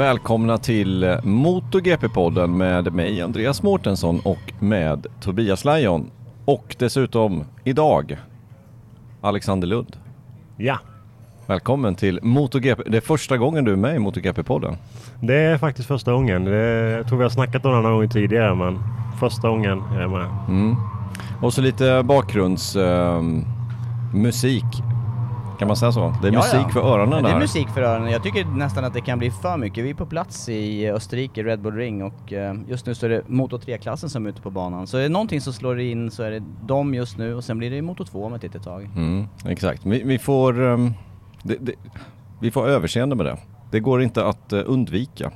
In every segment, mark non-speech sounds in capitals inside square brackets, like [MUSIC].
Välkomna till MotoGP-podden med mig Andreas Mårtensson och med Tobias Lajon. Och dessutom idag Alexander Lund. Ja, Välkommen till MotoGP. Det är första gången du är med i MotoGP-podden. det är faktiskt första gången. Det, jag tror vi har snackat om det någon gång tidigare men första gången är jag med. Mm. Och så lite bakgrundsmusik. Kan man säga så? Det är Ja, musik ja. för öronen Ja, det är musik för öronen. Jag tycker nästan att det kan bli för mycket. Vi är på plats i Österrike, Red Bull Ring och eh, just nu så är det Moto 3-klassen som är ute på banan. Så är det någonting som slår in så är det de just nu och sen blir det Moto 2 om ett litet tag. Mm, exakt. Vi, vi får... ehm, det, det, vi får överseende med det. Det går inte att eh, undvika.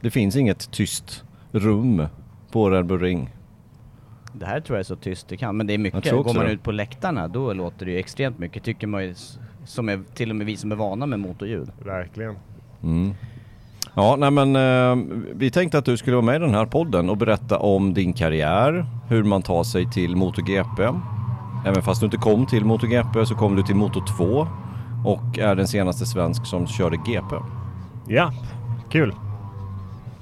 Det finns inget tyst rum på Red Bull Ring. Det här tror jag är så tyst det kan, men det är mycket. Går man det. ut på läktarna då låter det ju extremt mycket, tycker man ju, som är, till och med vi som är vana med motorljud. Verkligen. Mm. Ja, nej men eh, vi tänkte att du skulle vara med i den här podden och berätta om din karriär, hur man tar sig till MotoGP. Även fast du inte kom till MotoGP så kom du till Moto2 och är den senaste svensk som körde GP. Ja, kul.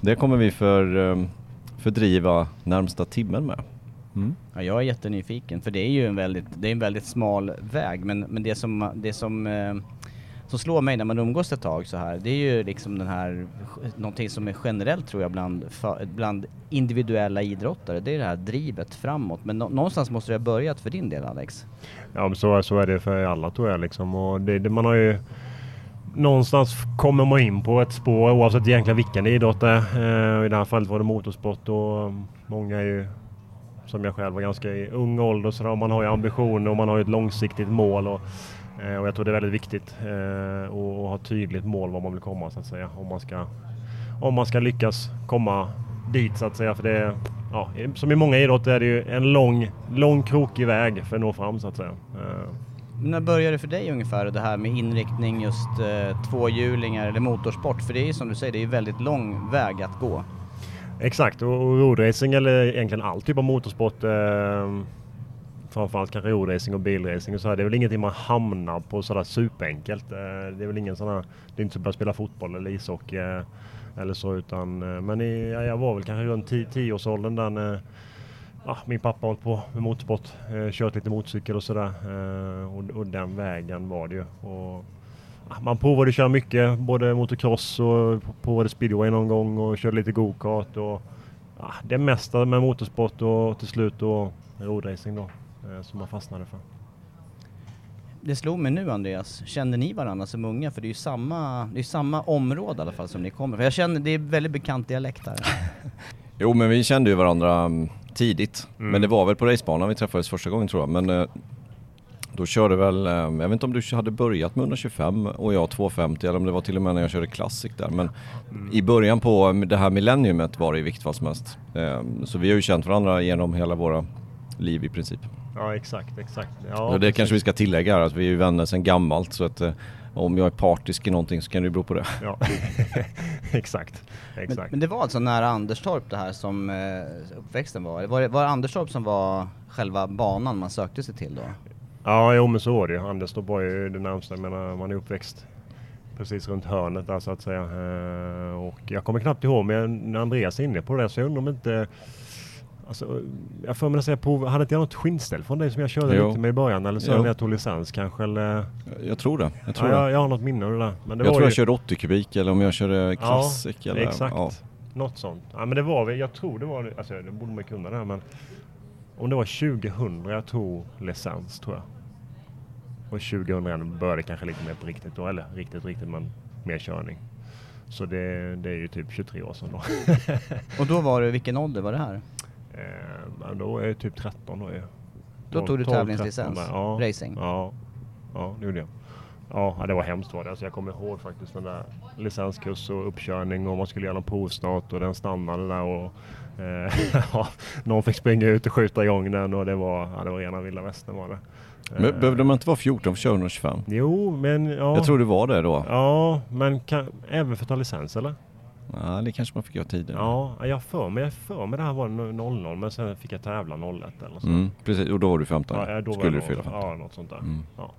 Det kommer vi för, eh, fördriva närmsta timmen med. Mm. Ja, jag är jättenyfiken, för det är ju en väldigt, det är en väldigt smal väg, men, men det som, det som, eh, som slår mig när man umgås ett tag så här, det är ju liksom den här, någonting som är generellt tror jag bland, bland individuella idrottare, det är det här drivet framåt. Men nå- någonstans måste det ha börjat för din del Alex? Ja, men så, så är det för alla tror jag liksom. Och det, det, man har ju någonstans kommer man in på ett spår oavsett egentligen vilken idrott det är. Eh, I det här fallet var det motorsport och många är ju som jag själv var ganska i ung ålder så man har ju ambitioner och man har ju ett långsiktigt mål. Och, eh, och jag tror det är väldigt viktigt eh, att ha tydligt mål var man vill komma så att säga. Om man ska, om man ska lyckas komma dit så att säga. För det är, ja, som i många idrotter är det ju en lång, lång krokig väg för att nå fram så att säga. Eh. När började det för dig ungefär det här med inriktning just eh, tvåhjulingar eller motorsport? För det är ju som du säger, det är ju väldigt lång väg att gå. Exakt, och, och roadracing eller egentligen all typ av motorsport eh, framförallt kanske roadracing och bilracing och så här. Det är väl ingenting man hamnar på sådär superenkelt. Eh, det är väl ingen sån här, det är inte som att börja spela fotboll eller ishockey eh, eller så utan eh, men i, ja, jag var väl kanske runt 10-årsåldern där när ja, min pappa hållit på med motorsport, eh, kört lite motorcykel och sådär eh, och, och den vägen var det ju. Och, man provade att köra mycket, både motocross och provade speedway någon gång och körde lite go-kart och ja, det mesta med motorsport och till slut då roadracing då eh, som man fastnade för. Det slog mig nu Andreas, kände ni varandra som unga? För det är ju samma, det är samma område i alla fall som ni kommer För jag känner, det är väldigt bekant dialekt här. [LAUGHS] Jo men vi kände ju varandra mm, tidigt. Mm. Men det var väl på racebanan vi träffades första gången tror jag. Men eh, Då körde väl, eh, jag vet inte om du hade börjat med 125 och jag 250 eller om det var till och med när jag körde Classic där. Men i början på det här millenniumet var det i vilket fall som helst. Eh, Så vi har ju känt varandra genom hela våra liv i princip. Ja exakt, exakt. Ja, och det kanske vi ska tillägga här att vi är ju vänner sedan gammalt så att eh, om jag är partisk i någonting så kan det ju bero på det. Ja, [LAUGHS] exakt. Men, exakt. men det var alltså nära Anderstorp det här som eh, uppväxten var? Var det, var det Anderstorp som var själva banan man sökte sig till då? Ja, jo men så var det ju. Anderstorp var ju det närmsta. Jag menar, man är uppväxt precis runt hörnet där så att säga. Eh, Och jag kommer knappt ihåg, men när Andreas är inne på det så jag undrar om inte Alltså, jag får mig säga på, hade inte jag något skinnställ från dig som jag körde Jo. lite med i början? Eller så när jag tog licens kanske? Eller, Jag tror det. Jag tror, ja, jag, jag har något minne av det där. Men det jag tror ju, jag körde 80 kubik eller om jag körde Classic. Ja, eller, exakt. Ja. Något sånt. Ja, men det var väl, jag tror det var, alltså det borde man kunna det här men om det var 2000 jag tog licens tror jag. Och 2001 började kanske lite mer på riktigt då, eller riktigt riktigt men mer körning. Så det, det är ju typ 23 år sedan då. [LAUGHS] Och då var det, vilken ålder var det här? eh, då är jag typ 13 då är Då tog du 12, tävlingslicens? 13 där. Ja, Racing? Ja, ja det gjorde jag. Ja, det var hemskt var det. Alltså jag kommer ihåg faktiskt den där licenskurs och uppkörning och man skulle göra någon provstart och den stannade där och eh, [LAUGHS] någon fick springa ut och skjuta igång den och det var, ja, det var rena vilda västern var det. Men Eh, behövde man inte vara 14 för att köra 125? Jo, men ja. Jag tror det var det då. Ja, men kan, även för att ta licens eller? Ja, det kanske man fick göra tidigare. Ja, jag för mig, jag för mig det här var 00 men sen fick jag tävla 01 eller så. Mm, precis, och då var du 15. Ja, då Skulle du fylla nog- 15. Ja, något sånt där. Mm. Ja.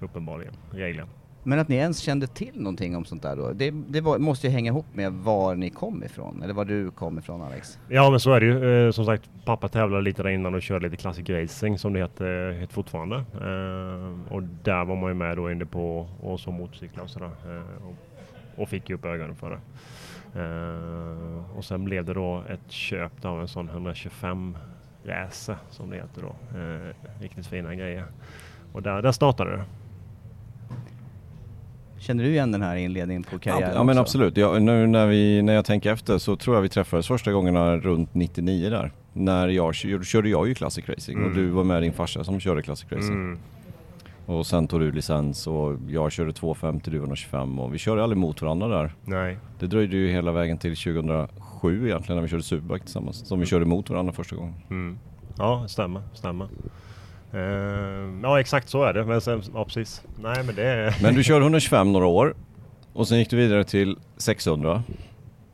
Uppenbarligen, regler. Men att ni ens kände till någonting om sånt där då, det, det var, måste ju hänga ihop med var ni kom ifrån, eller var du kom ifrån Alex? Ja men så är det ju. Eh, som sagt, pappa tävlade lite där innan och körde lite Classic Racing som det heter, heter fortfarande. Eh, och där var man ju med då inne på och så motorcyklar och sådär. Eh, och, och fick ju upp ögonen för det. Eh, och sen blev det då ett köp av en sån 125 racer som det heter då. Eh, riktigt fina grejer. Och där, där startade det. Känner du igen den här inledningen på karriären Ja, men också? absolut. Ja, nu när, vi, när jag tänker efter så tror jag vi träffades första gångerna runt 99 där. När jag kör- körde jag ju Classic Racing och Mm. du var med din farsa som körde Classic Racing. Mm. Och sen tog du licens och jag körde 250, du 125 och vi körde aldrig mot varandra där. Nej. Det dröjde ju hela vägen till 2007 egentligen när vi körde Superbike tillsammans. Som vi körde mot varandra första gången. Mm. Ja, stämmer, stämmer. Eh, ja, exakt så är det. Men sen, ja, precis. Nej, men det är... Men du körde 125 några år och sen gick du vidare till 600.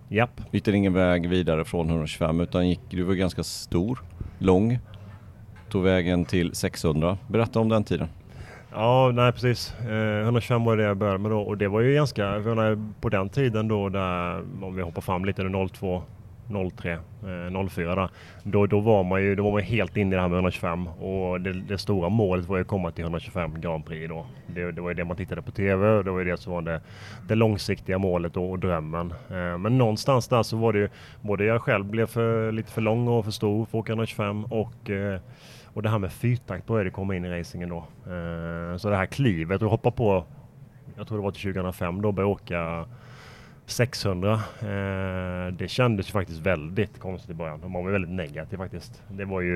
Japp. Hittade ingen väg vidare från 125 utan gick, du var ganska stor, lång. Tog vägen till 600. Berätta om den tiden. Ja, nej precis. Eh, 125 var det jag började med då och det var ju ganska, på den tiden då där, om vi hoppar fram lite, 02, 03-04, eh, där. Då, då var man ju då var man helt inne i det här med 125 och det, det stora målet var ju att komma till 125 Grand Prix då. Det, det var ju det man tittade på TV och det var ju det som var det, det långsiktiga målet och, och drömmen. Eh, men någonstans där så var det ju, både jag själv blev för, lite för lång och för stor för att åka 125 och eh, och det här med fyrtakt började komma in i racingen då. Eh, så det här klivet och hoppa på, jag tror det var till 2005 då, började åka 600. Eh, det kändes ju faktiskt väldigt konstigt i början. Man var väldigt negativ faktiskt. Det var ju,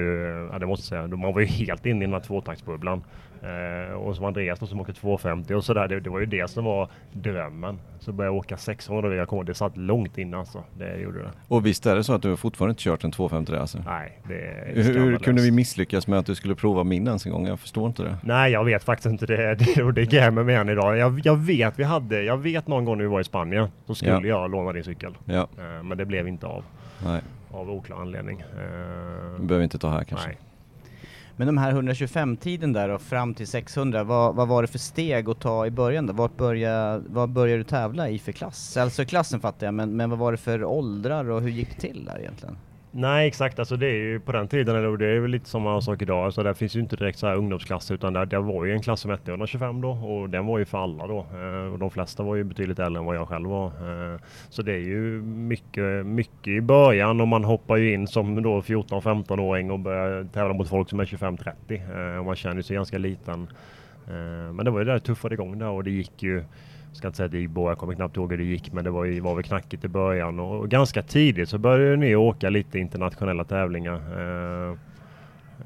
ja det måste jag säga, man var ju helt inne i den här tvåtaktsbubblan. Eh, och som Andreas då som åkte 250 och sådär, det, det var ju det som var drömmen. Så började jag åka 600 och jag kommer, det satt långt inne alltså. Det gjorde det. Och visst är det så att du fortfarande inte kört en 250 racer? Nej, det är Hur, hur kunde vi misslyckas med att du skulle prova min ens en gång? Jag förstår inte det. Nej, jag vet faktiskt inte det. Det, och det grämer mig än idag. Jag, jag vet vi hade, jag vet någon gång när vi var i Spanien så skulle Ja. jag låna din cykel. Ja, Eh, Men det blev inte av. nej. Av oklar anledning. Det behöver vi inte ta här kanske. Nej. Men de här 125-tiden där och fram till 600, vad, vad var det för steg att ta i början då? Vart började, vad började du tävla i för klass? Alltså klassen fattar jag, men, men vad var det för åldrar och hur gick det till där egentligen? Nej exakt, alltså det är ju på den tiden, eller det är väl lite samma sak idag, alltså där finns ju inte direkt så här ungdomsklasser utan där, det var ju en klass som hette 125 då och den var ju för alla då. Eh, och de flesta var ju betydligt äldre än vad jag själv var. Eh, så det är ju mycket, mycket i början och man hoppar ju in som då 14-15-åring och börjar tävla mot folk som är 25-30 eh, och man känner sig ganska liten. Eh, men det var ju där det tuffade igång där och det gick ju ska inte säga att det gick bra, jag kommer knappt ihåg hur det gick men det var, ju, var väl knackigt i början och, och ganska tidigt så började ni åka lite internationella tävlingar eh,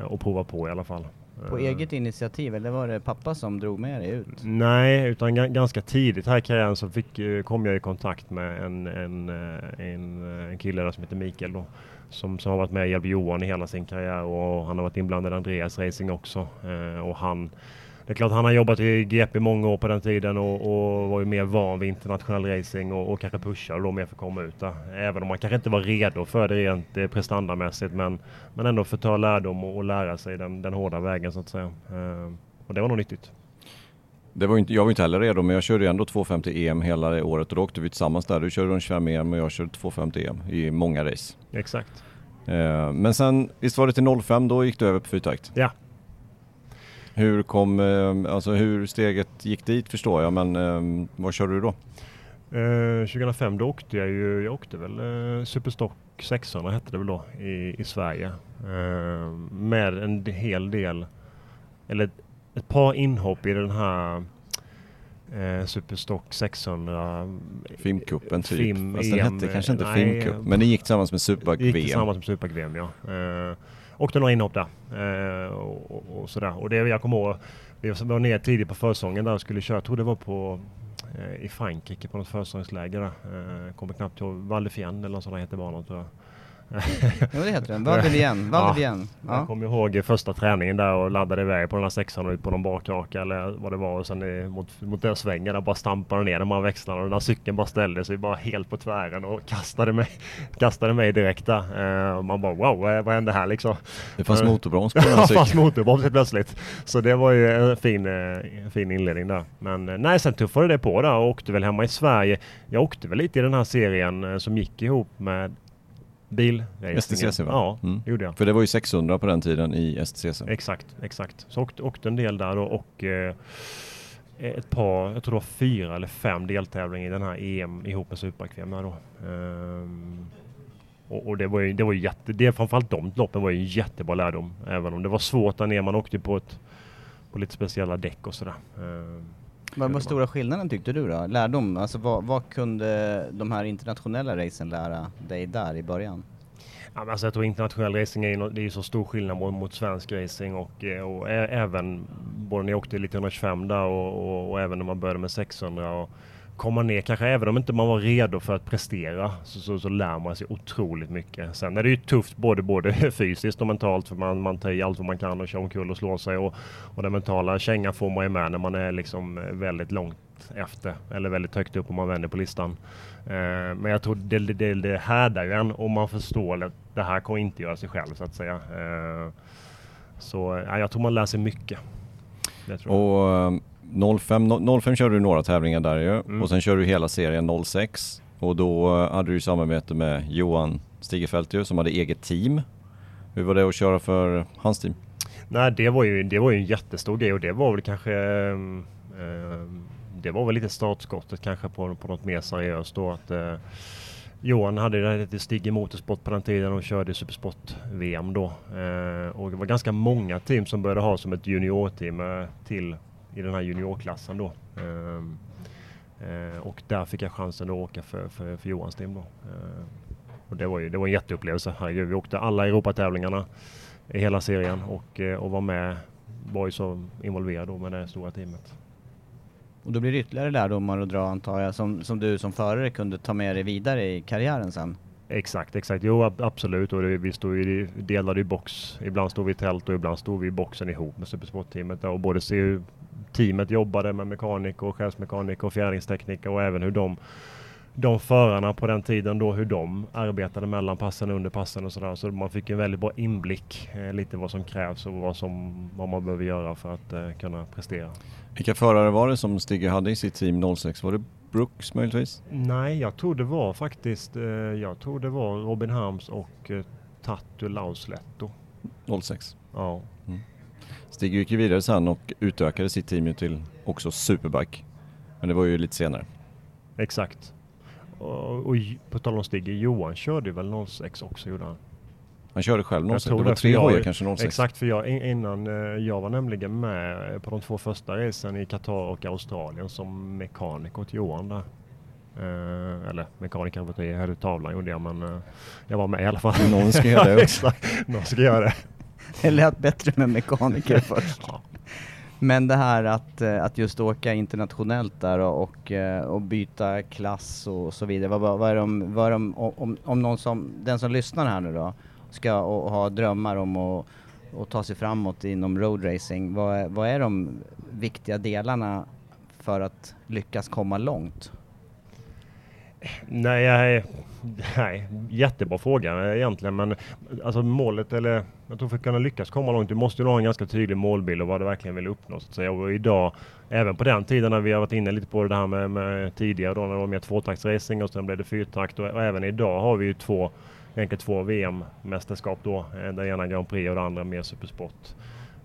och prova på i alla fall. På Eh, eget initiativ eller var det pappa som drog med dig ut? Nej, utan ga- ganska tidigt här i karriären så fick, eh, kom jag i kontakt med en, en, eh, en, eh, en kille där som heter Mikael då. Som, som har varit med och hjälpt Johan i hela sin karriär och han har varit inblandad i Andreas Racing också. Eh, och han, det är klart han har jobbat i GP många år på den tiden och, och var ju mer van vid internationell racing och, och kanske pushade då mer för att komma ut där. Även om man kanske inte var redo för det rent eh, prestandamässigt men, men ändå för att ta lärdom och, och lära sig den, den hårda vägen så att säga. Eh, och det var nog nyttigt. Det var inte, jag var inte heller redo men jag körde ändå 250 EM hela det året och då åkte vi tillsammans där. Du körde runt 25 EM och jag körde 250 EM i många race. Exakt. Eh, men sen, visst var det till 05 då gick du över på fyrtakt? Ja. Hur kom, eh, alltså hur steget gick dit förstår jag men eh, vad körde du då? Eh, 2005 då åkte jag ju, jag åkte väl eh, Superstock 600 hette det väl då i, i Sverige. Eh, med en hel del, eller ett, ett par inhopp i den här eh, Superstock 600. Filmcupen typ? Film, Fast den EM, hette kanske inte nej, Filmcup men den gick tillsammans med Superbike gick VM. tillsammans med Superbike-VM ja. Eh, åkte några inhopp där. Eh, och, och, och sådär. Och det jag kommer ihåg, vi var ner tidigt på försäsongen där och skulle köra, jag tror det var på eh, i Frankrike på något försäsongsläger där. Eh, kommer knappt ihåg, Val eller något sånt där heter banan tror jag. Ja det heter den, Valdelien, Valdelien. Jag Ja. kommer ihåg första träningen där och laddade iväg på den här sexan och ut på någon bakraka eller vad det var och sen i- mot, mot den svängen där bara stampade ner de här växlarna och den här cykeln bara ställde sig bara helt på tvären och kastade mig, [LAUGHS] kastade mig direkt där. Eh, och man bara wow, vad, hände här liksom? Det fanns Eh, motorbroms på den här [LAUGHS] Ja, fast cykeln. motorbroms helt plötsligt. Så det var ju en fin, eh, en fin inledning där. Men eh, nej, sen tuffade det på där och åkte väl hemma i Sverige. Jag åkte väl lite i den här serien eh, som gick ihop med bilracingen. STCC va? Ja, Mm. gjorde jag. För det var ju 600 på den tiden i STCC. Exakt, exakt. Så åkte, åkte en del där då och eh, ett par, jag tror det var fyra eller fem deltävlingar i den här EM ihop med där då. Ehm, och, och det var ju, det var ju jätte, det, framförallt de loppen var ju en jättebra lärdom. Även om det var svårt där nere, man åkte på ett på lite speciella däck och sådär. Vad var stora skillnaden tyckte du då? Lärdom? Alltså vad, vad kunde de här internationella racen lära dig där i början? Ja, men alltså jag tror internationell racing är, det är ju så stor skillnad mot, mot svensk racing och, eh, och även både när jag åkte lite 125 där och, och, och även när man började med 600 och komma ner, kanske även om inte man var redo för att prestera så, så, så lär man sig otroligt mycket. Sen är det ju tufft både, både [LAUGHS] fysiskt och mentalt för man, man tar i allt vad man kan och kör omkull och slår sig och, och den mentala kängan får man ju med när man är liksom eh, väldigt långt efter eller väldigt högt upp om man vänder på listan. Eh, men jag tror det, det, det, det härdar ju en om man förstår att det här kommer inte göra sig själv så att säga. Eh, så ja, jag tror man lär sig mycket. Det tror. Och eh, 05, no- 05 körde du några tävlingar där ju Mm. och sen körde du hela serien 06 och då eh, hade du samarbete med Johan Stigefelt ju som hade eget team. Hur var det att köra för hans team? Nej, det var, ju, det var ju en jättestor grej och det var väl kanske ehm, Det var väl lite startskottet kanske på, på något mer seriöst då att eh, Johan hade det här lite Stigge Motorsport på den tiden och körde Supersport-VM då. Eh, och det var ganska många team som började ha som ett juniorteam eh, till i den här juniorklassen då. Ehm, eh, och där fick jag chansen att åka för, för, för Johans team då. Eh, och det var ju det var en jätteupplevelse. Herregud, vi åkte alla Europatävlingarna i hela serien och, eh, och var med, var ju så involverad då med det stora teamet. Och då blir det ytterligare lärdomar att dra antar jag, som, som du som förare kunde ta med dig vidare i karriären sen? Exakt, exakt. Jo ab- absolut. Och det, vi stod ju, delade i box. Ibland stod vi i tält och ibland stod vi i boxen ihop med Supersportteamet. Och både teamet jobbade med mekaniker och chefsmekaniker och fjärdingstekniker och även hur de, de förarna på den tiden då hur de arbetade mellan passen och under passen och sådär. Så man fick en väldigt bra inblick eh, lite vad som krävs och vad, som, vad man behöver göra för att eh, kunna prestera. Vilka förare var det som Stigge hade i sitt team 06? Var det Brooks möjligtvis? Nej, jag tror det var faktiskt, eh, jag tror det var Robin Harms och eh, Tatu Lausletto. 06. Ja. Stigge gick ju vidare sen och utökade sitt team till också Superbike. Men det var ju lite senare. Exakt. Och, och på tal om Stigge, Johan körde väl 06 också gjorde han? Han körde själv 06. tror Det var tre hojar kanske 06. Exakt, för jag, in- innan, eh, jag var nämligen med på de två första racen i Qatar och Australien som mekaniker till Johan där. Eh, eller mekaniker på jag hade tavlan gjorde jag men eh, jag var med i alla fall. Någon ska göra det [LAUGHS] också. Någon ska göra det. [LAUGHS] det lät bättre med mekaniker [LAUGHS] först. Ja. Men det här att, eh, att just åka internationellt där och, och, eh, och byta klass och så vidare. Vad, vad, är de, vad är de, om, om någon som, den som lyssnar här nu då, ska och, och ha drömmar om att och ta sig framåt inom roadracing, vad, är- vad är de viktiga delarna för att lyckas komma långt? Nej, jag, [LAUGHS] nej, jättebra fråga eh, egentligen. Men alltså målet, eller jag tror för att kunna lyckas komma långt, du måste ju ha en ganska tydlig målbild och vad du verkligen vill uppnå. Så att säga. Och idag, även på den tiden när vi har varit inne lite på det här med, med tidigare då när det var mer tvåtaktsracing och sen blev det fyrtakt. Och, och även idag har vi ju två, egentligen två VM-mästerskap då. Eh, den Det ena Grand Prix och det andra mer Supersport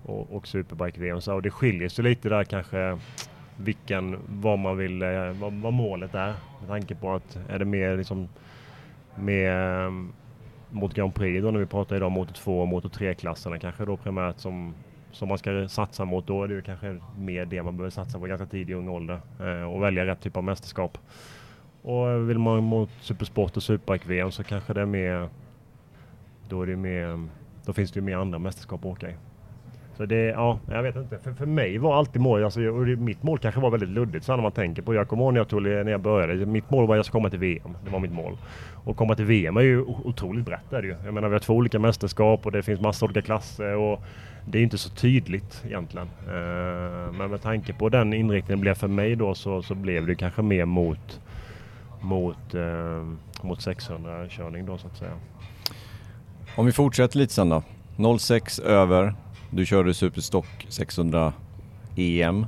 och, och Superbike-VM. Och det skiljer sig lite där kanske vilken, vad man vill, eh, vad, vad målet är. Med tanke på att är det mer liksom med ehm, mot Grand Prix då när vi pratar idag motor 2 och motor 3-klasserna kanske då primärt som, som man ska satsa mot. Då är det ju kanske mer det man behöver satsa på ganska tidig ung ålder eh, och välja rätt typ av mästerskap. Och vill man mot Supersport och Superbike-VM så kanske det är mer då är det mer, då finns det ju mer andra mästerskap att åka i. Så det, ja, jag vet inte. För, för mig var alltid mål, alltså, och det, mitt mål kanske var väldigt luddigt så när man tänker på. Jag kommer ihåg när jag, tog, när jag började, mitt mål var att jag ska komma till VM. Det var mitt mål. Och komma till VM är ju otroligt brett är det ju. Jag menar vi har två olika mästerskap och det finns massa olika klasser och det är inte så tydligt egentligen. Eh, men med tanke på den inriktningen blev för mig då så, så blev det kanske mer mot mot, eh, mot 600 körning då så att säga. Om vi fortsätter lite sen då. 06 över. Du körde Superstock 600 EM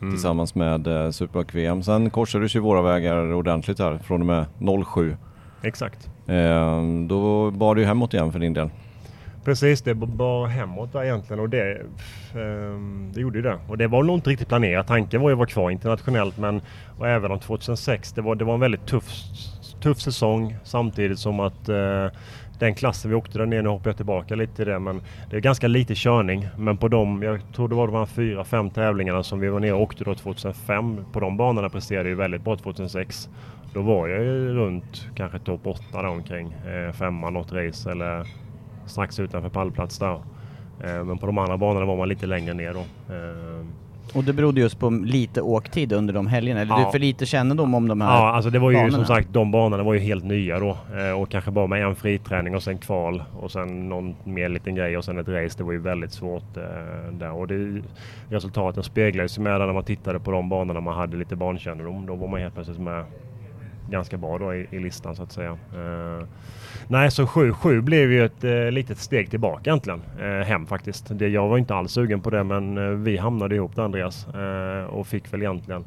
tillsammans med eh, Superbike-VM. Sen korsades ju våra vägar ordentligt här från och med 07. Exakt. Eh, då bar det ju hemåt igen för din del. Precis, det bar hemåt där egentligen och det, ehm, det gjorde ju det. Och det var nog inte riktigt planerat. Tanken var ju att vara kvar internationellt men och även om 2006, det var, det var en väldigt tuff, tuff säsong samtidigt som att eh, den klassen vi åkte där nere, nu hoppar jag tillbaka lite till det, men det är ganska lite körning. Men på de, jag tror det var de här fyra, fem tävlingarna som vi var nere och åkte då 2005. På de banorna presterade jag ju väldigt bra 2006. Då var jag ju runt kanske topp 8 där omkring. Eh, femma något race eller strax utanför pallplats där. Eh, men på de andra banorna var man lite längre ner då. Eh, och det berodde just på lite åktid under de helgerna, eller Ja. du för lite kännedom om de här Ja, alltså det var ju banorna. som sagt, de banorna var ju helt nya då. Eh, och kanske bara med en friträning och sen kval och sen någon mer liten grej och sen ett race. Det var ju väldigt svårt eh, där. Och det, resultaten speglades ju med när man tittade på de banorna man hade lite bankännedom. Då var man helt plötsligt med ganska bra då i, i listan så att säga. Eh, nej, så 7-7 blev ju ett eh, litet steg tillbaka egentligen. Eh, hem faktiskt. Det, jag var inte alls sugen på det men eh, vi hamnade ihop där Andreas eh, och fick väl egentligen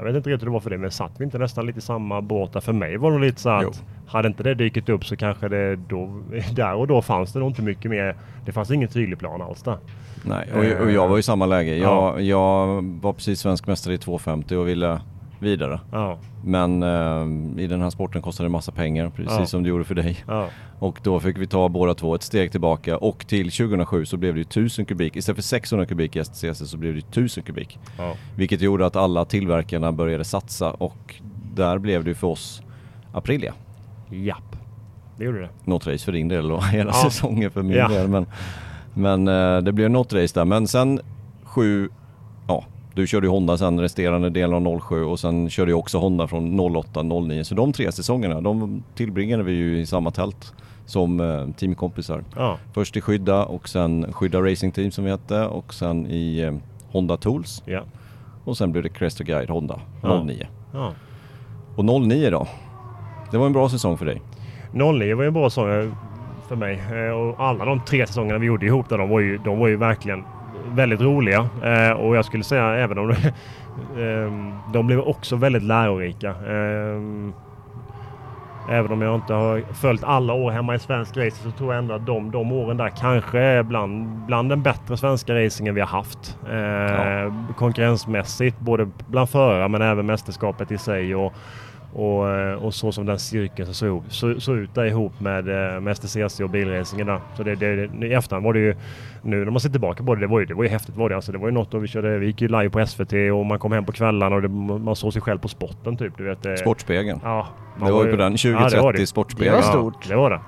jag vet inte riktigt hur det var för dig, men satt vi inte nästan lite i samma båt? För mig var det lite så att Jo. hade inte det dykt upp så kanske det då, [LAUGHS] där och då fanns det nog inte mycket mer. Det fanns ingen tydlig plan alls där. Nej, och, och jag var i samma läge. Ja. Jag, jag var precis svensk mästare i 250 och ville vidare. Ja, Men eh, i den här sporten kostar det massa pengar, precis Ja. som det gjorde för dig. ja, Och då fick vi ta båda två ett steg tillbaka och till 2007 så blev det ju 1000 kubik. Istället för 600 kubik i STCC så blev det ju 1000 kubik. Vilket gjorde att alla tillverkarna började satsa och där blev det ju för oss Aprilia. Japp. Det gjorde det. Något race för din del och [LAUGHS] hela säsongen för min del. Men, men eh, det blev något race där. Men sen sju, ja du körde ju Honda sen resterande delen av 07 och sen körde jag också Honda från 08, 09. Så de tre säsongerna de tillbringade vi ju i samma tält som eh, teamkompisar. Ja, Först i Skydda och sen Skydda Racing Team som vi hette och sen i eh, Honda Tools ja, och sen blev det Crest Guide Honda Ja. 09. ja. Och 09 då? Det var en bra säsong för dig. 09 var ju en bra säsong för mig. Eh, Och alla de tre säsongerna vi gjorde ihop där, de var ju, de var ju verkligen väldigt roliga. Eh, Och jag skulle säga även om de, [LAUGHS] ehm, de blev också väldigt lärorika. Ehm, Även om jag inte har följt alla år hemma i svensk racing så tror jag ändå att de, de åren där kanske är bland, bland den bättre svenska racingen vi har haft. Eh, Ja. Konkurrensmässigt, både bland förare men även mästerskapet i sig. Och, och, eh, och så som den cirkeln såg, så, såg ut där ihop med, eh, med STCC och bilracingen där. Så det, det, i efterhand var det ju, nu när man ser tillbaka på det, det var ju, det var ju häftigt var det. Alltså det var ju något då vi körde, vi gick ju live på SVT och man kom hem på kvällarna och det, man såg sig själv på spotten typ. Du vet, Sportspegeln. Ja. Det var ju ju- på den, Ja, det var 2030 det. Sportspegeln. Det var Ja, stort. det var det.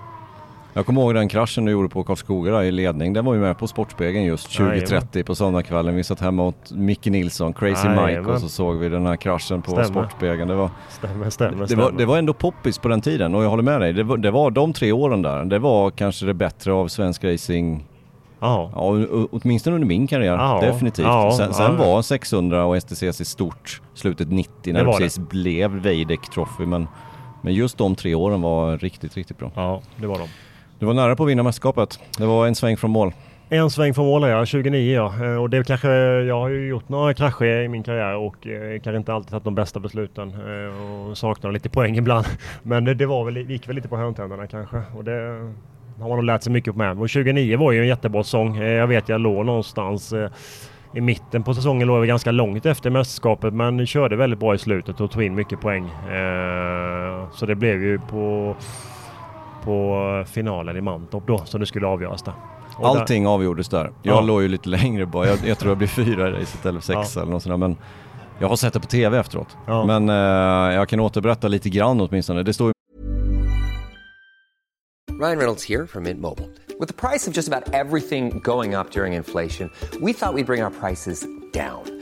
Jag kommer ihåg den kraschen du gjorde på Karlskoga i ledning. Den var ju med på Sportspegeln just 2030 på söndagskvällen. Vi satt hemma åt Micke Nilsson, Crazy Jajamän. Mike och så såg vi den här kraschen på Stämmer. Sportspegeln. Det var, Stämmer, stämmer, det, stämmer. var, det var ändå poppis på den tiden och jag håller med dig. Det var, det var de tre åren där. Det var kanske det bättre av svensk racing Ja. Åtminstone under min karriär. Ja, Definitivt. ja, sen sen ja. var 600 och STCC stort slutet 90 när Det det, precis blev Veideck Trophy. Men, men just de tre åren var riktigt, riktigt bra. ja, det var de. Du var nära på att vinna mästerskapet. Det var en sväng från mål. En sväng från mål ja, 29 ja. Eh, och det kanske, jag har ju gjort några krascher i min karriär och eh, kanske inte alltid tagit de bästa besluten eh, och saknar lite poäng [LAUGHS] ibland. Men det, det var väl, gick väl lite på hörntänderna kanske och det har man nog lärt sig mycket med. Och 29 var ju en jättebra säsong. Jag vet jag låg någonstans i mitten på säsongen låg jag ganska långt efter mästerskapet men körde väldigt bra i slutet och tog in mycket poäng. Eh, Så det blev ju på, på finalen i Mantorp då som det skulle avgöras där. Och där- Allting avgjordes där. Jag Ja. låg ju lite längre bara. Jag, jag tror jag blev [LAUGHS] fyra i racet eller sex Ja. eller något sånt där. Men jag har sett det på TV efteråt. Ja. Men eh, jag kan återberätta lite grann åtminstone. Det står ju Ryan Reynolds here from Mint Mobile. With the price of just about everything going up during inflation, we thought we'd bring our prices down.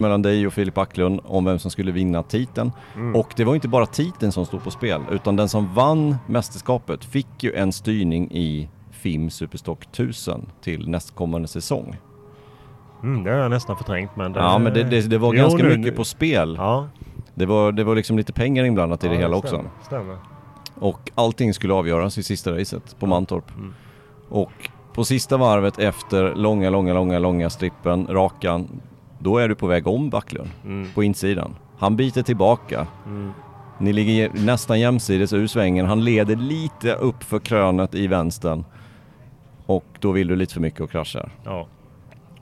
Mellan dig och Filip Backlund om vem som skulle vinna titeln. Mm. Och det var inte bara titeln som stod på spel, utan den som vann mästerskapet fick ju en styrning i FIM Superstock 1000 till nästkommande säsong. Mm, det har jag nästan förträngt men det, Ja men det, det, det var Jo, ganska nu- mycket på spel. Ja, Det var, det var liksom lite pengar inblandat i ja, det hela också. stämmer, Stämmer. Och allting skulle avgöras i sista racet på Mantorp. Mm. Och på sista varvet efter långa, långa, långa, långa strippen, rakan, då är du på väg om Backlund Mm. på insidan. Han biter tillbaka. Mm. Ni ligger nästan jämsides ur svängen. Han leder lite upp för krönet i vänstern. Och då vill du lite för mycket och kraschar. Ja.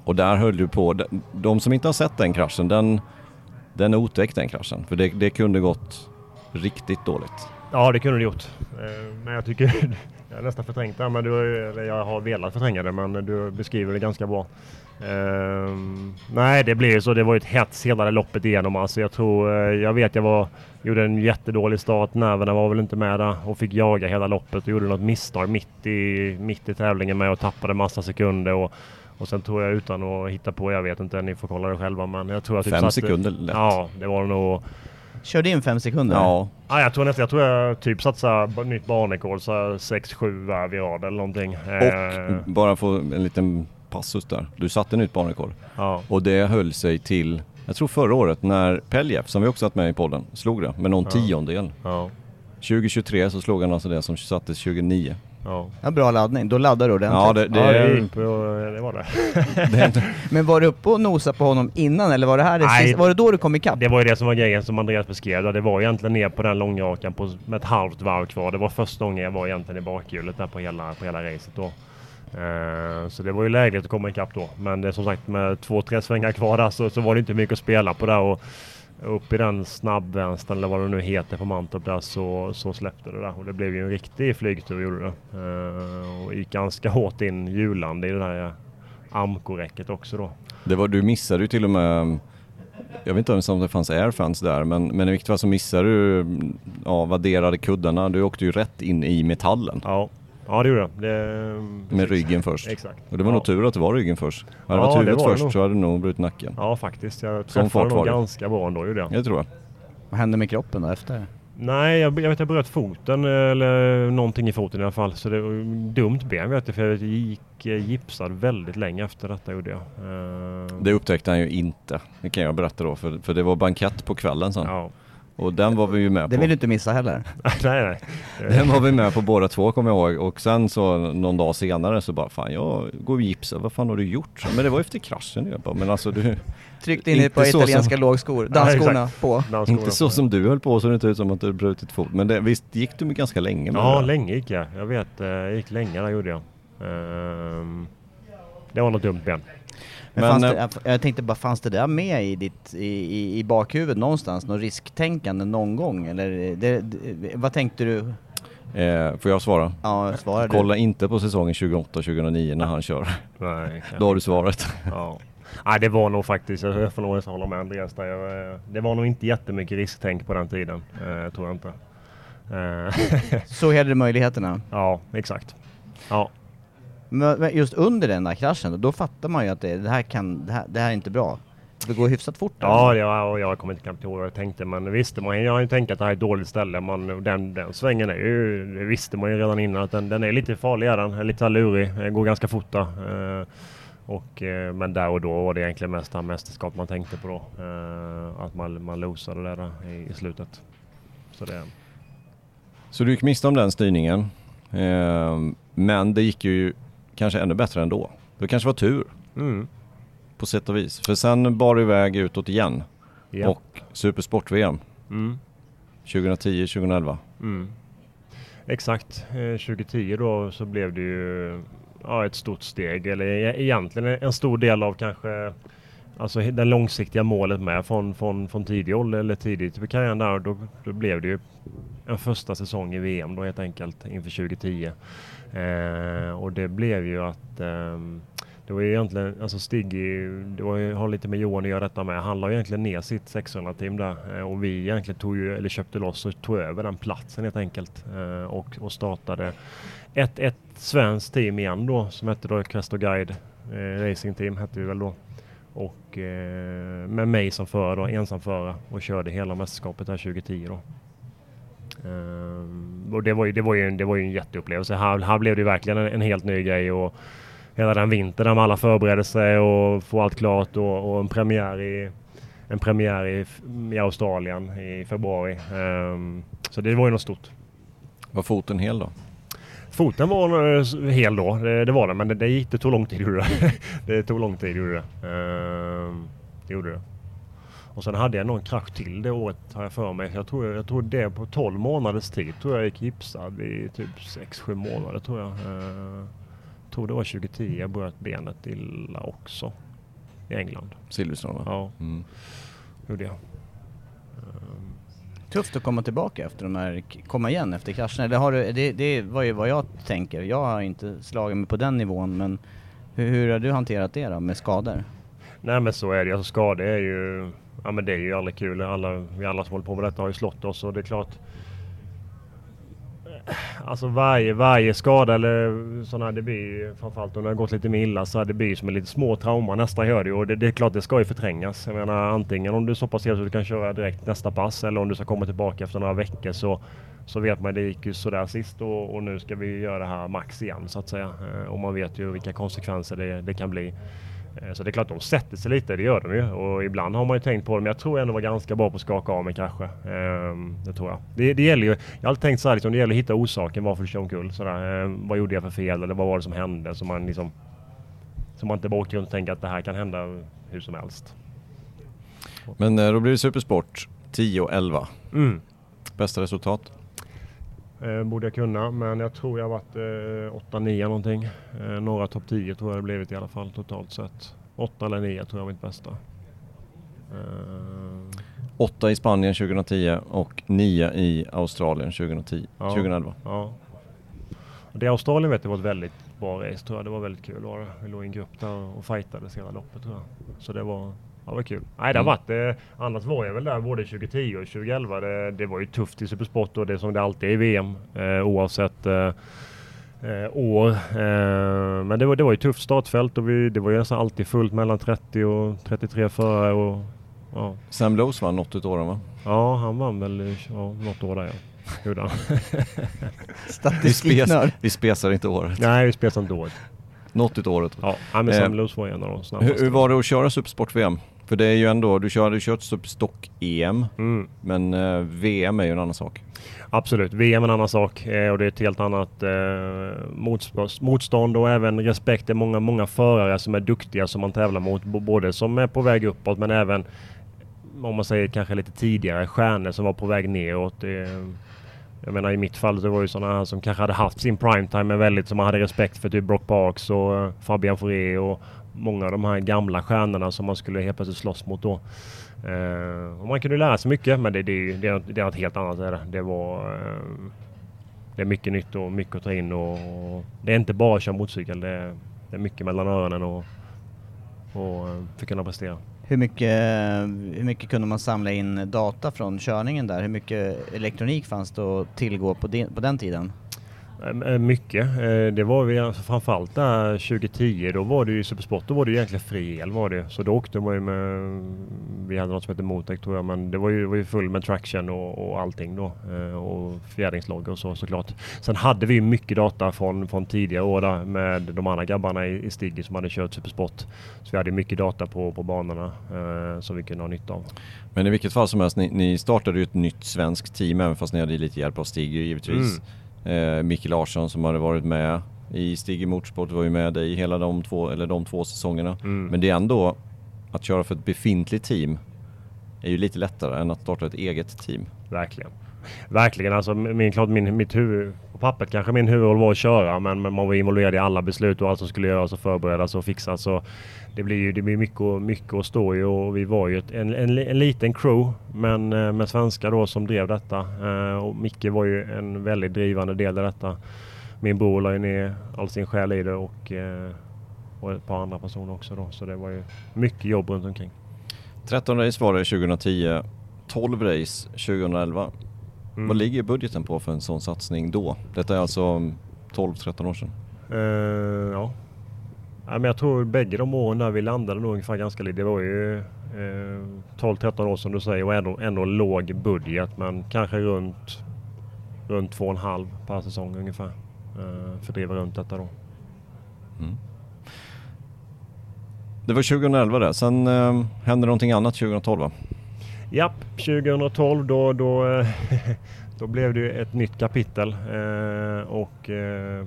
Och där höll du på. De- som inte har sett den kraschen, den, den är otäck den kraschen. För det, det kunde gått riktigt dåligt. ja, det kunde du gjort. Eh, Men jag tycker, [LAUGHS] jag har nästan förträngt det men du, eller jag har velat förtränga det men du beskriver det ganska bra. Ehm, nej, det blev ju så. Det var ju ett hets hela det loppet igenom. Alltså jag tror, eh, jag vet jag var, gjorde en jättedålig start. Nerverna var väl inte med där och fick jaga hela loppet och gjorde något misstag mitt i, mitt i tävlingen med och tappade massa sekunder. Och, och sen tror jag utan att hitta på, jag vet inte, ni får kolla det själva men jag tror att... typ Fem satte- sekunder lätt. Ja, det var nog... Körde in fem sekunder? Ja, Ja, jag tror nästan, jag tror jag typ satsade på nytt banrekord, så 6-7 varv i rad eller någonting. Eh, och bara få en liten passus där. Du satte nytt banrekord. ja, Och det höll sig till, jag tror förra året när Peljev, som vi också haft med i podden, slog det med någon tiondel. ja, 2023 så slog han alltså det som sattes 2009. ja. Ja, bra laddning. Då laddar du ordentligt. Ja, det, det, ja, det är- gick på, det var det. [LAUGHS] det Men var du uppe och nosade på honom innan eller var det här det Nej. sista, Var det då du kom ikapp? Det var ju det som var grejen som Andreas beskrev. Det var egentligen ner på den långrakan på, med ett halvt varv kvar. Det var första gången jag var egentligen i bakhjulet där på hela, på hela racet då. Eh, så det var ju lägligt att komma ikapp då. Men det, är som sagt med två, tre svängar kvar där så, så var det inte mycket att spela på där. Och upp i den snabbvänstern eller vad det nu heter på Mantorp där så, så släppte det där. Och det blev ju en riktig flygtur gjorde det. Eh, och gick ganska hårt in hjulande i det där Amco-räcket också då. Det var, du missade ju till och med, jag vet inte ens om det fanns airfans där, men, men i vilket fall så missade du ja, vadderade kuddarna. Du åkte ju rätt in i metallen. Ja, ja det gjorde jag. Det, Med ryggen först. Exakt. Och det var ja. nog tur att det var ryggen först. Hade det Ja, varit det huvudet var det först nog. så hade du nog brutit nacken. Ja faktiskt, jag träffade var nog det. ganska bra ändå gjorde jag. Jag tror jag. Vad hände med kroppen då efter? Nej, jag, jag vet jag bröt foten eller någonting i foten i alla fall. Så det var dumt ben vet jag för jag gick eh, gipsad väldigt länge efter detta gjorde jag. Eh, Det upptäckte han ju inte. Det kan jag berätta då, för, för det var bankett på kvällen sen. Ja. Och den var vi ju med Det på. vill du inte missa heller. [LAUGHS] nej, nej. Den var vi med på båda två kommer jag ihåg. Och sen så någon dag senare så bara, fan jag går i gips. Vad fan har du gjort? Så, Men det var efter kraschen. Jag bara, men alltså du... Tryckte in ett par Inte så italienska som- lågskor, [LAUGHS] Ja, dansskorna exakt. på. Dansskorna Inte så på. som du höll på så det inte ut som att du brutit fot. Men det, visst gick du med ganska länge med Ja, det? länge gick jag. Jag vet, eh, jag gick länge där gjorde jag. Ehm, det var något dumt ben. Men, fanns eh, det, jag- tänkte bara, fanns det där med i ditt, i, i, i bakhuvudet någonstans? Något risktänkande någon gång? Eller det, det, vad tänkte du? Eh, får jag svara? Ja, svarade du? Kolla inte på säsongen 28-2009 när han kör. Nej, [LAUGHS] Då har du svaret. Ja. Nej, det var nog faktiskt, jag får nog hålla med Andreas där. Jag, eh, Det var nog inte jättemycket risktänk på den tiden. Eh, tror jag inte. Eh, Så hade du möjligheterna. [LAUGHS] ja, exakt. Ja, Men just under den där kraschen, då, då fattar man ju att det, det, här kan, det, här, det här är inte bra. Det går hyfsat fort. där. ja jag, och jag kommer inte knappt ihåg vad jag tänkte. Men visste man, jag har ju tänkt att det här är ett dåligt ställe. Man, den, den svängen är ju, det visste man ju redan innan att den, den är lite farlig. Är den, är lite lurig, går ganska fort där. Eh, och, eh, men där och då var det egentligen mest det mästerskap man tänkte på då. Eh, att man, man losade det där i, i slutet. Så det, Så du gick miste om den styrningen. Men det gick ju kanske ännu bättre ändå. Det kanske var tur mm, på sätt och vis. För sen bar det iväg utåt igen. ja. Och Supersport-VM Mm. 2010-2011. Mm. Exakt. Eh, 2010 då så blev det ju ja, ett stort steg. Eller e- egentligen en stor del av kanske alltså det långsiktiga målet med från, från, från tidig ålder eller tidigt i karriären där. Då, då blev det ju en första säsong i VM då helt enkelt inför 2010. Eh, och det blev ju att eh, det var ju egentligen, alltså Stig, det var ju, har lite med Johan att göra detta med. Han la ju egentligen ner sitt 600-team där eh, och vi egentligen tog ju, eller köpte loss och tog över den platsen helt enkelt. Eh, och, och startade ett, ett svenskt team igen då som hette då Cresto Guide eh, Racing Team hette vi väl då. Och eh, med mig som förare då, ensamförare och körde hela mästerskapet här 2010 då. Ehm, och det var ju, det var ju, en, det var ju en jätteupplevelse. Här, här blev det verkligen en, en helt ny grej och hela den vintern när alla förberedde sig och få allt klart och, och en premiär i en premiär i, i Australien i februari. Ehm, så det var ju något stort. Var foten hel då? Foten var eh, hel då, det, det var den, men det, det, gick, det tog lång tid gjorde det. [LAUGHS] det tog lång tid gjorde det. Ehm, det gjorde det. Och sen hade jag någon krasch till det året har jag för mig. Jag tror, jag tror det på 12 månaders tid tror jag gick gipsad i typ 6-7 månader tror jag. Ehm, tror det var 2010 jag bröt benet illa också. I England. Silverstrand va? Ja, Mm. gjorde jag. Tufft att komma tillbaka efter de här, komma igen efter kraschen. Eller har du, det, det var ju vad jag tänker. Jag har inte slagit mig på den nivån men hur, hur har du hanterat det då med skador? Nej men så är det. Alltså, skador är ju, ja, men det är ju aldrig kul. Alla, vi alla som håller på med detta har ju slått oss och det är klart. Eh, alltså varje, varje skada eller sån här, det blir ju framförallt om det har gått lite mer illa så här, det blir ju som en lite små trauma nästan gör det ju. och det, det är klart det ska ju förträngas. Jag menar antingen om du är så pass hel så du kan köra direkt nästa pass eller om du ska komma tillbaka efter några veckor så så vet man det gick ju sådär sist och, och nu ska vi göra det här max igen så att säga. Eh, och man vet ju vilka konsekvenser det, det kan bli. Eh, Så det är klart de sätter sig lite, det gör de ju. Och ibland har man ju tänkt på det, men jag tror ändå var ganska bra på att skaka av mig kanske. Ehm, Det tror jag. Det, det gäller ju, jag har alltid tänkt så här, liksom, det gäller att hitta orsaken varför du kör omkull. Sådär. Ehm, Vad gjorde jag för fel eller vad var det som hände? Så man liksom så man inte bara åker runt och tänker att det här kan hända hur som helst. Men eh, då blir det Supersport 10 och 11. Mm. Bästa resultat? Eh, borde jag kunna, men jag tror jag varit eh, 8-9 någonting. Eh, några topp 10 tror jag det blivit i alla fall totalt sett. 8 eller 9 tror jag var mitt bästa. Eh, 8 i Spanien 2010 och 9 i Australien 2010, Ja. 2011. Ja. det Australien vet jag var ett väldigt bra race tror jag. Det var väldigt kul. Var det. Vi låg i en grupp där och fightades hela loppet tror jag. Så det var, ja, var kul. Nej, det har varit det. Annars var jag väl där både 2010 och 2011. Det, det var ju tufft i Supersport och det som det alltid är i VM eh, oavsett eh, eh, år. Eh, men det var, det var ju tufft startfält och vi, det var ju nästan alltid fullt mellan 30 och 33 förare. Och, ja. Sam Lowes vann något utav åren va? ja, han vann väl ja, något år där ja. Gjorde han. [LAUGHS] Vi, spes, vi spesar inte året. Nej, vi spelade inte året. Något utav året. Ja, men Eh, Sam Lewis var ju en av de snabbaste. Hur, hur var det att köra Supersport-VM? För det är ju ändå, du kör, du kört Superstock-EM, Mm. men eh, VM är ju en annan sak. Absolut, VM är en annan sak eh, och det är ett helt annat eh, motstånd, och även respekt. Det är många, många förare som är duktiga som man tävlar mot. Både som är på väg uppåt men även om man säger kanske lite tidigare stjärnor som var på väg neråt. Det, jag menar i mitt fall så var det ju sådana här som kanske hade haft sin primetime men väldigt som man hade respekt för. Typ Brock Parks och eh, Fabian Fouré och många av de här gamla stjärnorna som man skulle helt plötsligt slåss mot då. Uh, och man kunde lära sig mycket men det, det, det, är- det är något helt annat. Är det. det var Uh, det är mycket nytt och mycket att ta in och, och det är inte bara att köra motorcykel. Det är, det är mycket mellan öronen och, och för att kunna prestera. Hur mycket, hur mycket kunde man samla in data från körningen där? Hur mycket elektronik fanns det att tillgå på, den- på den tiden? Eh, eh, Mycket. Eh, Det var vi alltså framförallt där 2010. Då var det ju Supersport. Då var det ju egentligen fri el var det. Så då åkte man ju med... Vi hade något som hette Motec tror jag. Men det var ju, var ju full med traction och, och allting då. Eh, Och fjädringslager och så såklart. Sen hade vi ju mycket data från, från tidigare år där med de andra grabbarna i, i Stigge som hade kört Supersport. Så vi hade mycket data på, på banorna eh, som vi kunde ha nytta av. Men i vilket fall som helst, ni, ni startade ju ett nytt svenskt team även fast ni hade lite hjälp av Stig ju givetvis. Eh, Micke Larsson som hade varit med i Stig i Motorsport var ju med dig i hela de två, eller de två säsongerna. Mm. Men det är ändå, att köra för ett befintligt team är ju lite lättare än att starta ett eget team. Verkligen. Verkligen. Alltså, min, klart min, mitt huvud, på pappret kanske min huvudroll var att köra men, men man var involverad i alla beslut och allt som skulle göras och förberedas och fixas. Så det blir ju det blir mycket, och- mycket att stå i och vi var ju ett, en, en, en liten crew men eh, med svenskar då som drev detta. Eh, Och Micke var ju en väldigt drivande del i detta. Min bror la ju ner all sin själ i det och, eh, och ett par andra personer också då. Så det var ju mycket jobb runt omkring. 13 race var det 2010, 12 race 2011. Mm. Vad ligger budgeten på för en sån satsning då? Detta är alltså 12-13 år sedan. Eh, ja. Ja. Men jag tror bägge de åren där vi landade nog ungefär ganska lite. Det var ju eh, 12-13 år som du säger och ändå, ändå låg budget men kanske runt, runt 2,5 per säsong ungefär. Eh, för att driva runt detta då. Det var 2011 det, sen eh, hände någonting annat 2012 va? Japp, 2012 då, då, eh, [LAUGHS] då blev det ju ett nytt kapitel eh, och, eh,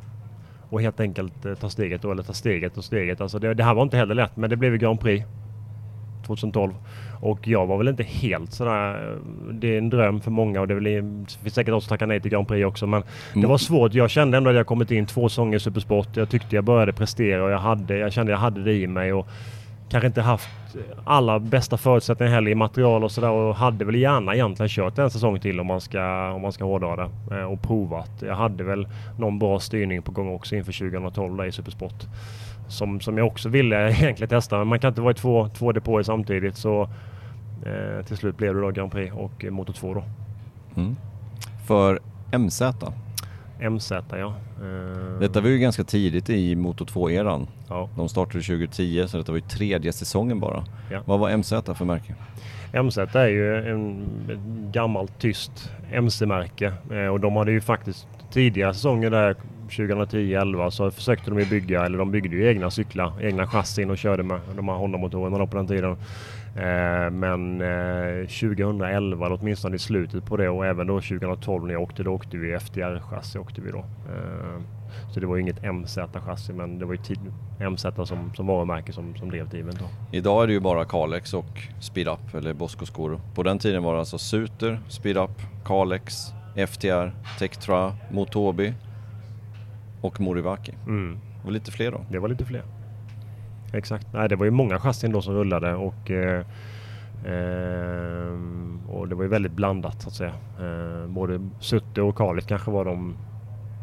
och helt enkelt eh, ta steget då, eller ta steget och steget. Alltså det, det här var inte heller lätt men det blev ju Grand Prix 2012 och jag var väl inte helt sådär, eh, det är en dröm för många och det, är väl, det finns säkert de som tackar nej till Grand Prix också men det var svårt. Jag kände ändå att jag kommit in två säsonger i Supersport. Jag tyckte jag började prestera och jag, hade, jag kände jag hade det i mig. Och, kanske inte haft alla bästa förutsättningar heller i material och sådär och hade väl gärna egentligen kört en säsong till om man ska, om man ska hårdra det eh, och provat. Jag hade väl någon bra styrning på gång också inför 2012 där i Supersport. Som, som jag också ville [LAUGHS] egentligen testa men man kan inte vara i två, två depåer samtidigt så eh, till slut blev det då Grand Prix och Motor 2 då. Mm. För MZ, MZ ja. Eh, detta var ju ganska tidigt i Moto 2-eran. ja. De startade 2010 så detta var ju tredje säsongen bara. Ja. Vad var MZ för märke? MZ är ju en, gammalt tyst MC-märke eh, och de hade ju faktiskt tidigare säsonger där 2010-11 så försökte de ju bygga, eller de byggde ju egna cyklar, egna chassin och körde med de här Honda-motorerna på den tiden. Eh, men eh, 2011, eller åtminstone i slutet på det och även då 2012 när jag åkte, då åkte vi FDR-chassi åkte vi då. Eh, så det var ju inget MZ-chassi men det var ju MZ som, som varumärke som, som drev teamet då. Idag är det ju bara Kalex och Speed Up eller Bosco Scuro. På den tiden var det alltså Suter, Speed Up, Kalex, FTR, Tektra, Motobi och Moriwaki. Mm. Och lite fler då. Det var lite fler. Exakt. Nej, det var ju många chassin då som rullade och, eh, ehm, och det var ju väldigt blandat så att säga. Eh, både Sutte och Kalit kanske var de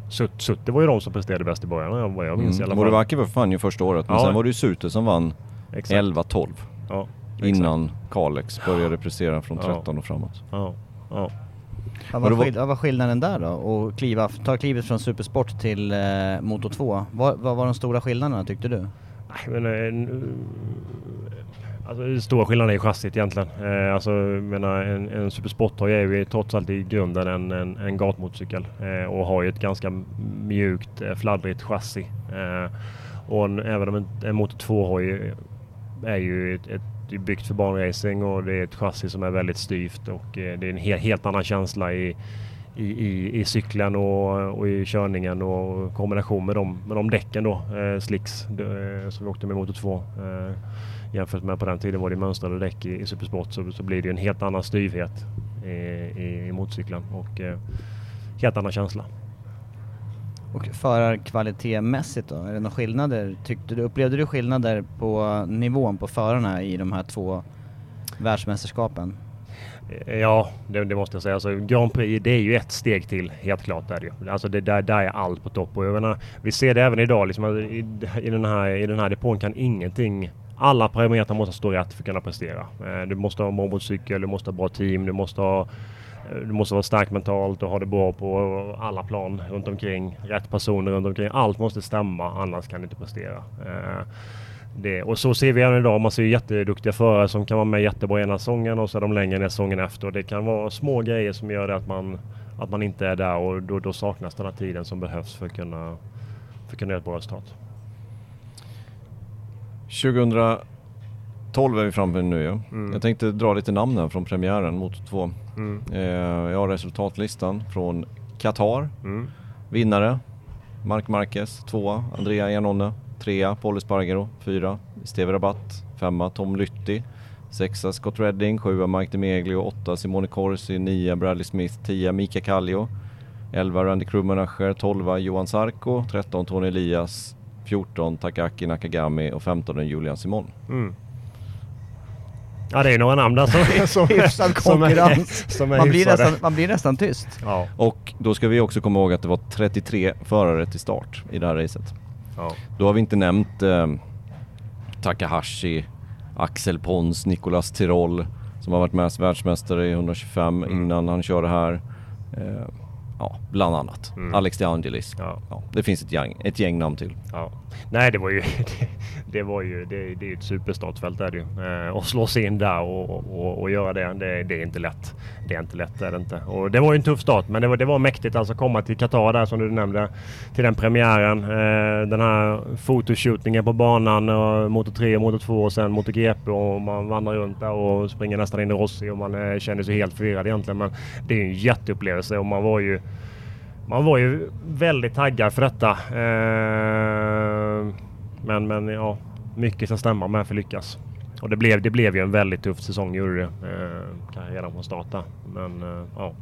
Sut, Sutte var ju de som presterade bäst i början vad jag minns i alla fall. Moriwaki var för fan ju första året, men Ja. sen var det ju Sute som vann Exakt. 11-12. Ja, Innan Kalex började prestera från Ja. 13 och framåt. Ja, ja. Vad var, det var- skill- vad var skillnaden där då? Och kliva, ta klivet från Supersport till eh, Moto 2. Vad, vad var de stora skillnaderna tyckte du? Nej, men, eh, alltså, den stora skillnaden är chassit egentligen. Eh, alltså, menar, en, en supersporthoj är ju trots allt i grunden en, en, en gatmotorcykel eh, och har ju ett ganska mjukt, eh, fladdrigt chassi. Eh, och en, även om en, en Motor 2-hoj är ju ett, ett, det är byggt för banracing och det är ett chassi som är väldigt styvt och eh, det är en helt, helt annan känsla i, i, i, i cykeln och, och i körningen och kombination med de, med de däcken då, eh, slicks, eh, som vi åkte med Motor 2. Eh, jämfört med på den tiden var det mönstrade däck i, i Supersport så, så blir det ju en helt annan styvhet i, i, i motorcykeln och eh, helt annan känsla. Och förarkvalitetmässigt då? Är det några skillnader? Tyckte du, upplevde du skillnader på nivån på förarna i de här två världsmästerskapen? Eh, ja, det, det måste jag säga. Alltså, Grand Prix det är ju ett steg till, helt klart är det ju. Alltså det, där, där är allt på topp. Och jag menar, vi ser det även idag. Liksom, i, i, den här, I den här depån kan ingenting... Alla parametrar måste stå rätt för att kunna prestera. Eh, du måste ha en bra motorcykel, du måste ha bra team, du måste ha eh, du måste vara stark mentalt och ha det bra på alla plan runt omkring. Rätt personer runt omkring. Allt måste stämma, annars kan du inte prestera. Det, och så ser vi även idag. Man ser jätteduktiga förare som kan vara med jättebra ena säsongen och så är de längre ner säsongen efter. Och det kan vara små grejer som gör det att man, att man inte är där och då, då saknas den här tiden som behövs för att kunna, för att kunna göra ett bra resultat. 2012 är vi framme nu ju. Mm. Jag tänkte dra lite namn här från premiären, Motor 2. Mm. Eh, jag har resultatlistan från Qatar. Mm. Vinnare, Mark Marquez. Tvåa, Andrea Janone. Trea, Paul Espargaro. Fyra, Steve Rabatt. Femma, Tom Lytti. Sexa, Scott Redding. Sjua, Mike DeMeglio. Åtta, Simone Corsi. Nia, Bradley Smith. Tia, Mika Kallio. 11 Randy Krummenacher, 12 Johan Sarko, 13 Tony Elias, 14 Takaki Nakagami och 15 Julian Simon. Mm. Ja det är några namn där som, [LAUGHS] som, [LAUGHS] Hyfsad som är, som är man, blir nästan, man blir nästan tyst. Ja. Och då ska vi också komma ihåg att det var 33 förare till start i det här racet. Ja. Då har vi inte nämnt eh, Takahashi, Axel Pons, Nicolas Tirol som har varit med världsmästare i 125 Mm. innan han körde här. Eh, ja, bland annat. Mm. Alex De Angelis. Ja. Ja, det finns ett gäng, ett gäng namn till. Ja. Nej, det var ju, [LAUGHS] det, det var ju, det, det är ju ett superstartfält är det ju. Eh, och slå sig in där och, och, och göra det, det, det är inte lätt. Det är inte lätt, det är det inte. Och det var ju en tuff start, men det var, det var mäktigt alltså att komma till Qatar där som du nämnde. Till den premiären. Eh, den här fotoshootingen på banan, och Motor 3 och Motor 2 och sen Motor GP och man vandrar runt där och springer nästan in i Rossi och man eh, känner sig helt förvirrad egentligen. Men det är ju en jätteupplevelse och man var ju man var ju väldigt taggad för detta. Eh, men, men ja, mycket ska stämma med för att lyckas. Och det blev, det blev ju en väldigt tuff säsong, gjorde det. Eh, kanske redan från start. Men eh, ja.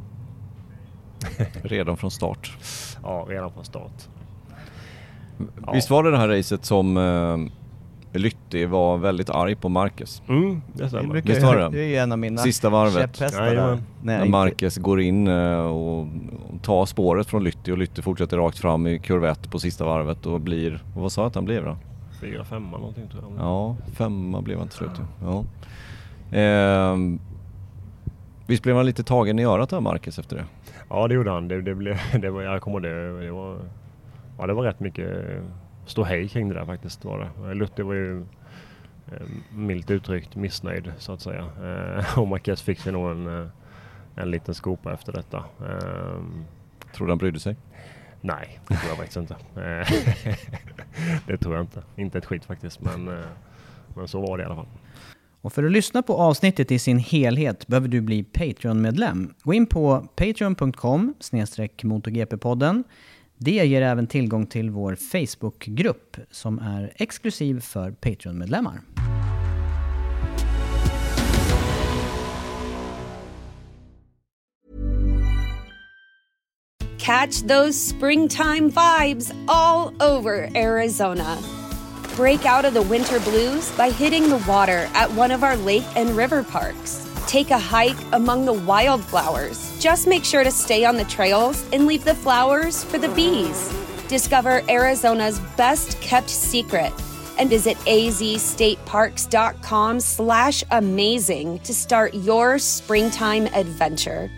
[LAUGHS] Redan från start. ja, redan från start. Visst var det det här racet som Lytti var väldigt arg på Marcus? Mm, det stämmer. Visst var det? det är ju en av mina Sista varvet. käpphästar När Marcus går in eh, och och tar spåret från Lytti och Lytti fortsätter rakt fram i kurva 1 på sista varvet och blir, vad sa jag att han blev då? Fyra, femma någonting tror jag. Ja, femma blev han till slut ja. Ehm, Visst blev han lite tagen i örat av Marcus efter det? Ja, det gjorde han. Det, det, blev, [LAUGHS] det var, jag kommer ihåg det. Det var, ja, det var rätt mycket ståhej kring det där faktiskt. Var det. Lutte var ju eh, milt uttryckt missnöjd så att säga. Eh, [LAUGHS] och Marquez fick sig nog en, eh, en liten skopa efter detta. Eh, Tror du han brydde sig? nej, det tror jag faktiskt inte. Eh, [LAUGHS] det tror jag inte. Inte ett skit faktiskt, men, eh, men så var det i alla fall. Och för att lyssna på avsnittet i sin helhet behöver du bli Patreon-medlem. Gå in på patreon.com MotoGP-podden. Det ger även tillgång till vår Facebook-grupp som är exklusiv för Patreon-medlemmar. Catch those springtime vibes all over Arizona. Break out of the winter blues by hitting the water at one of our lake and river parks. Take a hike among the wildflowers Just make sure to stay on the trails and leave the flowers for the bees. Discover Arizona's best kept secret and visit azstateparks.com slash amazing to start your springtime adventure.